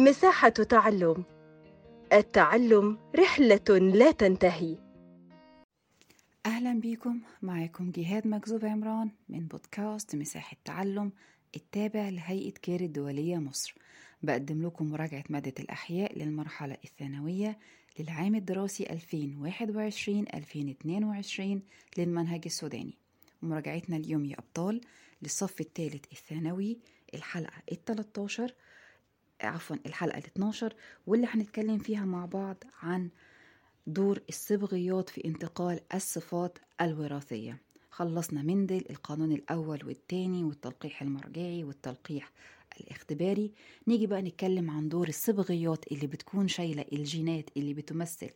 مساحة تعلم. التعلم رحلة لا تنتهي. أهلا بيكم. معاكم جهاد مكذوب عمران من بودكاست مساحة تعلم التابع لهيئة كير الدولية مصر. بقدم لكم مراجعة مادة الأحياء للمرحلة الثانوية للعام الدراسي 2021-2022 للمنهج السوداني. مراجعتنا اليوم يا أبطال للصف الثالث الثانوي الحلقة ال 13 عفوا الحلقة ال 12 واللي هنتكلم فيها مع بعض عن دور الصبغيات في انتقال الصفات الوراثية. خلصنا مندل القانون الأول والتاني والتلقيح المرجعي والتلقيح الاختباري. نيجي بقى نتكلم عن دور الصبغيات اللي بتكون شايلة الجينات اللي بتمثل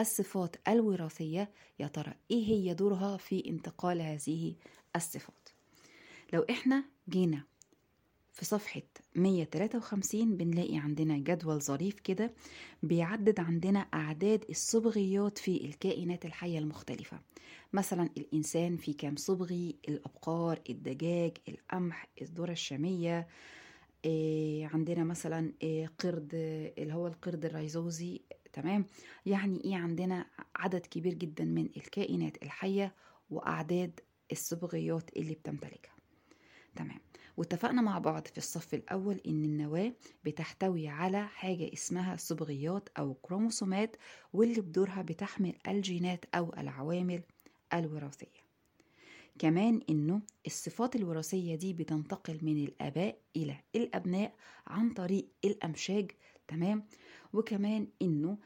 الصفات الوراثية. يا ترى إيه هي دورها في انتقال هذه الصفات؟ لو إحنا جينا في صفحة 153 بنلاقي عندنا جدول ظريف كده بيعدد عندنا أعداد الصبغيات في الكائنات الحية المختلفة. مثلا الإنسان في كام صبغي؟ الأبقار الدجاج القمح الذرة الشامية إيه عندنا مثلا إيه قرد اللي هو القرد الريزوزي. تمام؟ يعني إيه؟ عندنا عدد كبير جدا من الكائنات الحية وأعداد الصبغيات اللي بتمتلكها. تمام؟ واتفقنا مع بعض في الصف الأول إن النواة بتحتوي على حاجة اسمها صبغيات أو كروموسومات واللي بدورها بتحمل الجينات أو العوامل الوراثية. كمان إنه الصفات الوراثية دي بتنتقل من الآباء إلى الأبناء عن طريق الأمشاج تمام؟ وكمان إنه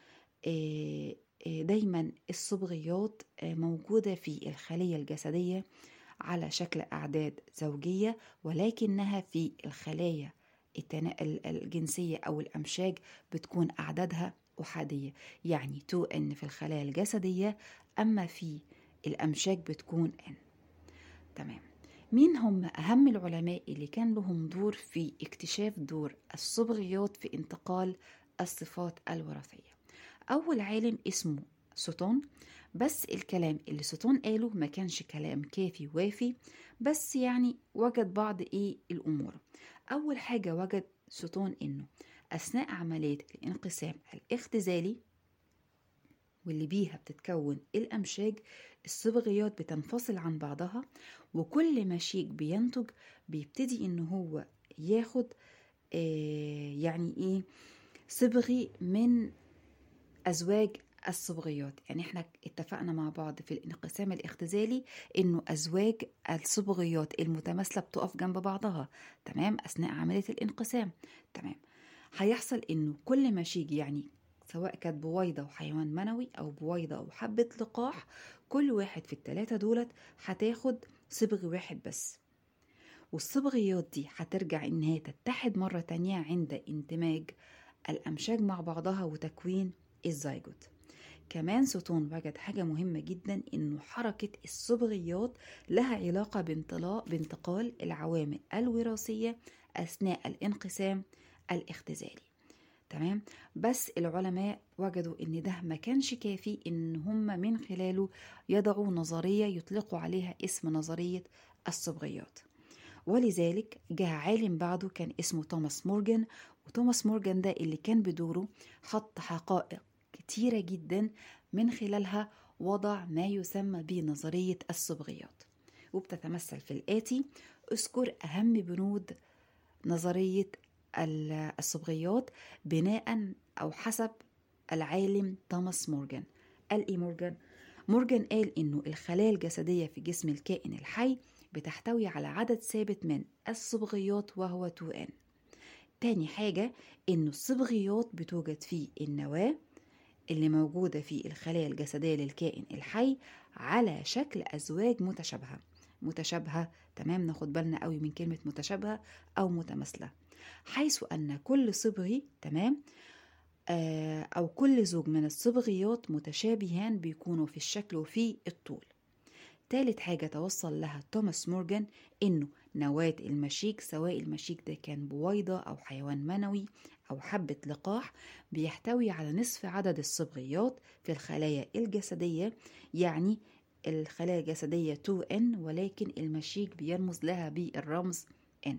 دايما الصبغيات موجودة في الخلية الجسدية على شكل أعداد زوجية ولكنها في الخلايا الجنسية أو الأمشاج بتكون أعدادها أحادية. يعني 2N في الخلايا الجسدية أما في الأمشاج بتكون N تمام. مين هم أهم العلماء اللي كان لهم دور في اكتشاف دور الصبغيات في انتقال الصفات الوراثية؟ أول عالم اسمه سوتون بس الكلام اللي سوتون قاله ما كانش كلام كافي وافي بس يعني وجد بعض إيه الأمور. أول حاجة وجد سوتون إنه أثناء عملية الانقسام الاختزالي واللي بيها بتتكون الأمشاج الصبغيات بتنفصل عن بعضها وكل مشيج بينتج بيبتدي إن هو ياخد آه يعني إيه صبغي من أزواج الصبغيات. يعني إحنا اتفقنا مع بعض في الانقسام الاختزالي إنه أزواج الصبغيات المتماثلة بتقف جنب بعضها. تمام؟ أثناء عملية الانقسام. تمام؟ هيحصل إنه كل مشيج يعني سواء كانت بويضة وحيوان منوي أو بويضة أو حبة لقاح كل واحد في التلاتة دولت هتاخد صبغ واحد بس. والصبغيات دي هترجع إنها تتحد مرة تانية عند اندماج الأمشاج مع بعضها وتكوين الزيجوت. كمان سوتون وجد حاجة مهمة جدا إنه حركة الصبغيات لها علاقة بانطلاق بانتقال العوامل الوراثية أثناء الانقسام الاختزالي. تمام؟ بس العلماء وجدوا إن ده ما كانش كافي إن هم من خلاله يضعوا نظرية يطلقوا عليها اسم نظرية الصبغيات. ولذلك جاء عالم بعده كان اسمه توماس مورجان وتوماس مورجان ده اللي كان بدوره حط حقائق كتيرة جدا من خلالها وضع ما يسمى بنظرية الصبغيات وبتتمثل في الآتي اذكر أهم بنود نظرية الصبغيات بناء أو حسب العالم توماس مورجان قال إيه مورجان؟ مورجان قال إنه الخلايا الجسدية في جسم الكائن الحي بتحتوي على عدد ثابت من الصبغيات وهو 2N تاني حاجة إنه الصبغيات بتوجد في النواة اللي موجودة في الخلايا الجسدية للكائن الحي على شكل أزواج متشابهة. متشابهة تمام؟ ناخد بالنا قوي من كلمة متشابهة أو متماثلة. حيث أن كل صبغي تمام؟ آه أو كل زوج من الصبغيات متشابهان بيكونوا في الشكل وفي الطول. تالت حاجة توصل لها توماس مورجان إنه نواة المشيك سواء المشيك ده كان بويضة أو حيوان منوي أو حبة لقاح بيحتوي على نصف عدد الصبغيات في الخلايا الجسدية يعني الخلايا الجسدية 2N ولكن المشيك بيرمز لها بالرمز N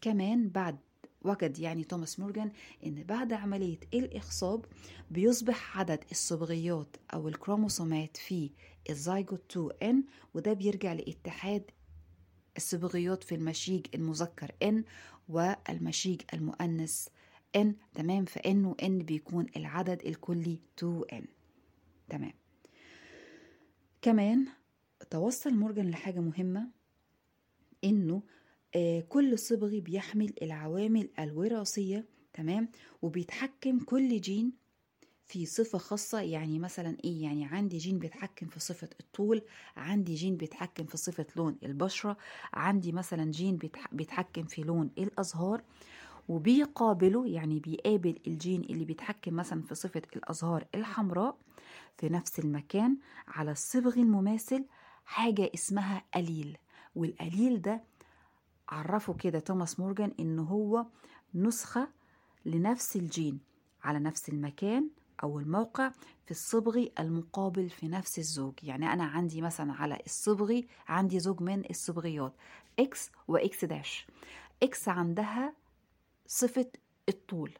كمان بعد وجد يعني توماس مورجان إن بعد عملية الاخصاب بيصبح عدد الصبغيات أو الكروموسومات في الزيجوت 2N وده بيرجع لاتحاد الصبغيات في المشيج المذكر N والمشيج المؤنث N تمام؟ فإن و N بيكون العدد الكلي 2N تمام. كمان توصل مورجان لحاجة مهمة إنه كل صبغي بيحمل العوامل الوراثية تمام؟ وبيتحكم كل جين في صفة خاصة. يعني مثلا إيه؟ يعني عندي جين بيتحكم في صفة الطول عندي جين بيتحكم في صفة لون البشرة عندي مثلا جين بيتحكم في لون الأزهار. وبيقابله يعني بيقابل الجين اللي بيتحكم مثلا في صفة الأزهار الحمراء في نفس المكان على الصبغي المماثل حاجة اسمها أليل والأليل ده عرفه كده توماس مورجان إن هو نسخة لنفس الجين على نفس المكان أو الموقع في الصبغي المقابل في نفس الزوج يعني أنا عندي مثلا على الصبغي عندي زوج من الصبغيات X و X dash X عندها صفة الطول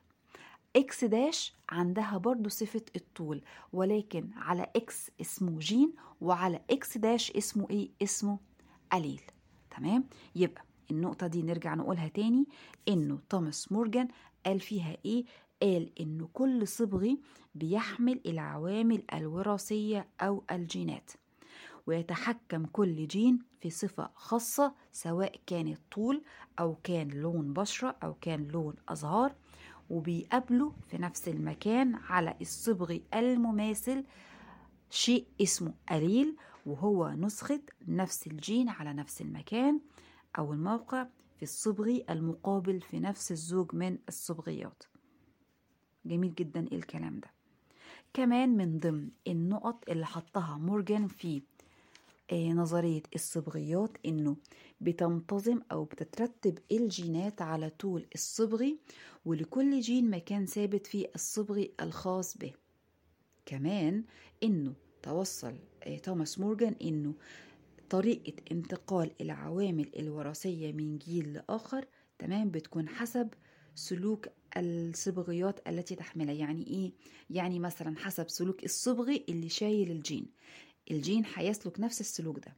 X dash عندها برضو صفة الطول ولكن على X اسمه جين وعلى X dash اسمه إيه؟ اسمه أليل تمام؟ يبقى النقطة دي نرجع نقولها تاني إنه توماس مورجان قال فيها إيه؟ قال إن كل صبغي بيحمل العوامل الوراثية أو الجينات ويتحكم كل جين في صفة خاصة سواء كانت طول أو كان لون بشرة أو كان لون أزهار وبيقابلوا في نفس المكان على الصبغ المماثل شيء اسمه قليل وهو نسخة نفس الجين على نفس المكان أو الموقع في الصبغ المقابل في نفس الزوج من الصبغيات. جميل جدا الكلام ده. كمان من ضمن النقط اللي حطها مورجان في نظرية الصبغيات إنه بتنتظم أو بتترتب الجينات على طول الصبغي ولكل جين مكان ثابت في الصبغي الخاص به. كمان إنه توصل توماس مورجان إنه طريقة انتقال العوامل الوراثية من جيل لآخر تمام بتكون حسب سلوك الصبغيات التي تحملها. يعني إيه؟ يعني مثلا حسب سلوك الصبغي اللي شايل الجين. الجين هيسلك نفس السلوك ده.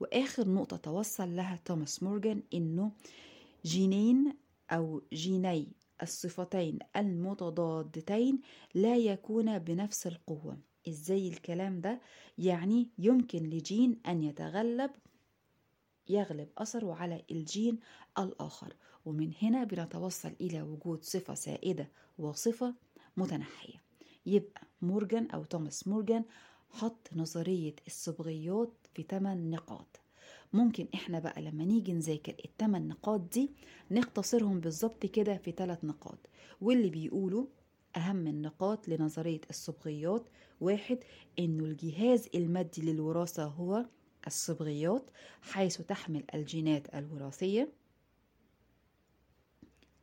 وآخر نقطة توصل لها توماس مورجان إنه جينين أو جيني الصفتين المتضادتين لا يكون بنفس القوة. إزاي الكلام ده يعني يمكن لجين أن يتغلب يغلب أثره على الجين الآخر. ومن هنا بنتوصل إلى وجود صفة سائدة وصفة متنحية. يبقى مورجان أو توماس مورجان حط نظرية الصبغيات في 8 نقاط. ممكن إحنا بقى لما نيجي نذاكر الثمان نقاط دي نختصرهم بالظبط كده في ثلاث نقاط. واللي بيقولوا أهم النقاط لنظرية الصبغيات واحد إنه الجهاز المادي للوراثة هو الصبغيات حيث تحمل الجينات الوراثية.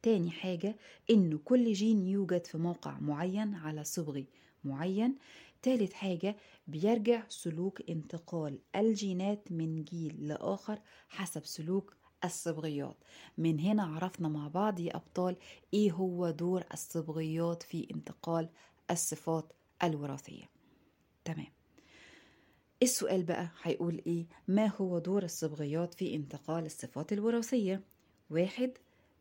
تاني حاجة إنه كل جين يوجد في موقع معين على صبغي معين. تالت حاجة بيرجع سلوك انتقال الجينات من جيل لآخر حسب سلوك الصبغيات. من هنا عرفنا مع بعض يا أبطال إيه هو دور الصبغيات في انتقال الصفات الوراثية. تمام. السؤال بقى هيقول إيه؟ ما هو دور الصبغيات في انتقال الصفات الوراثية؟ واحد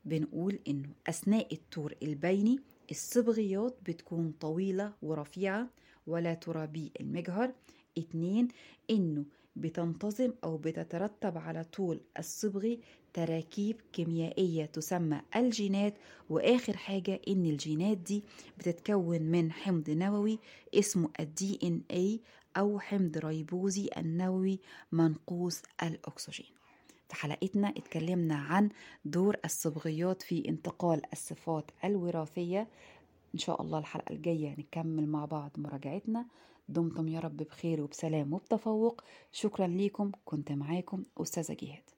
بنقول إنه أثناء الطور البيني الصبغيات بتكون طويلة ورفيعة ولا ترى بالمجهر؟ اتنين إنه بتنتظم أو بتترتب على طول الصبغي تراكيب كيميائية تسمى الجينات وآخر حاجة إن الجينات دي بتتكون من حمض نووي اسمه ال DNA أو حمض ريبوزي النووي منقوص الأكسجين. في حلقتنا اتكلمنا عن دور الصبغيات في انتقال الصفات الوراثية. إن شاء الله الحلقة الجاية نكمل مع بعض مراجعتنا. دمتم يا رب بخير وبسلام وبتفوق. شكرا ليكم. كنت معاكم أستاذة جهاد.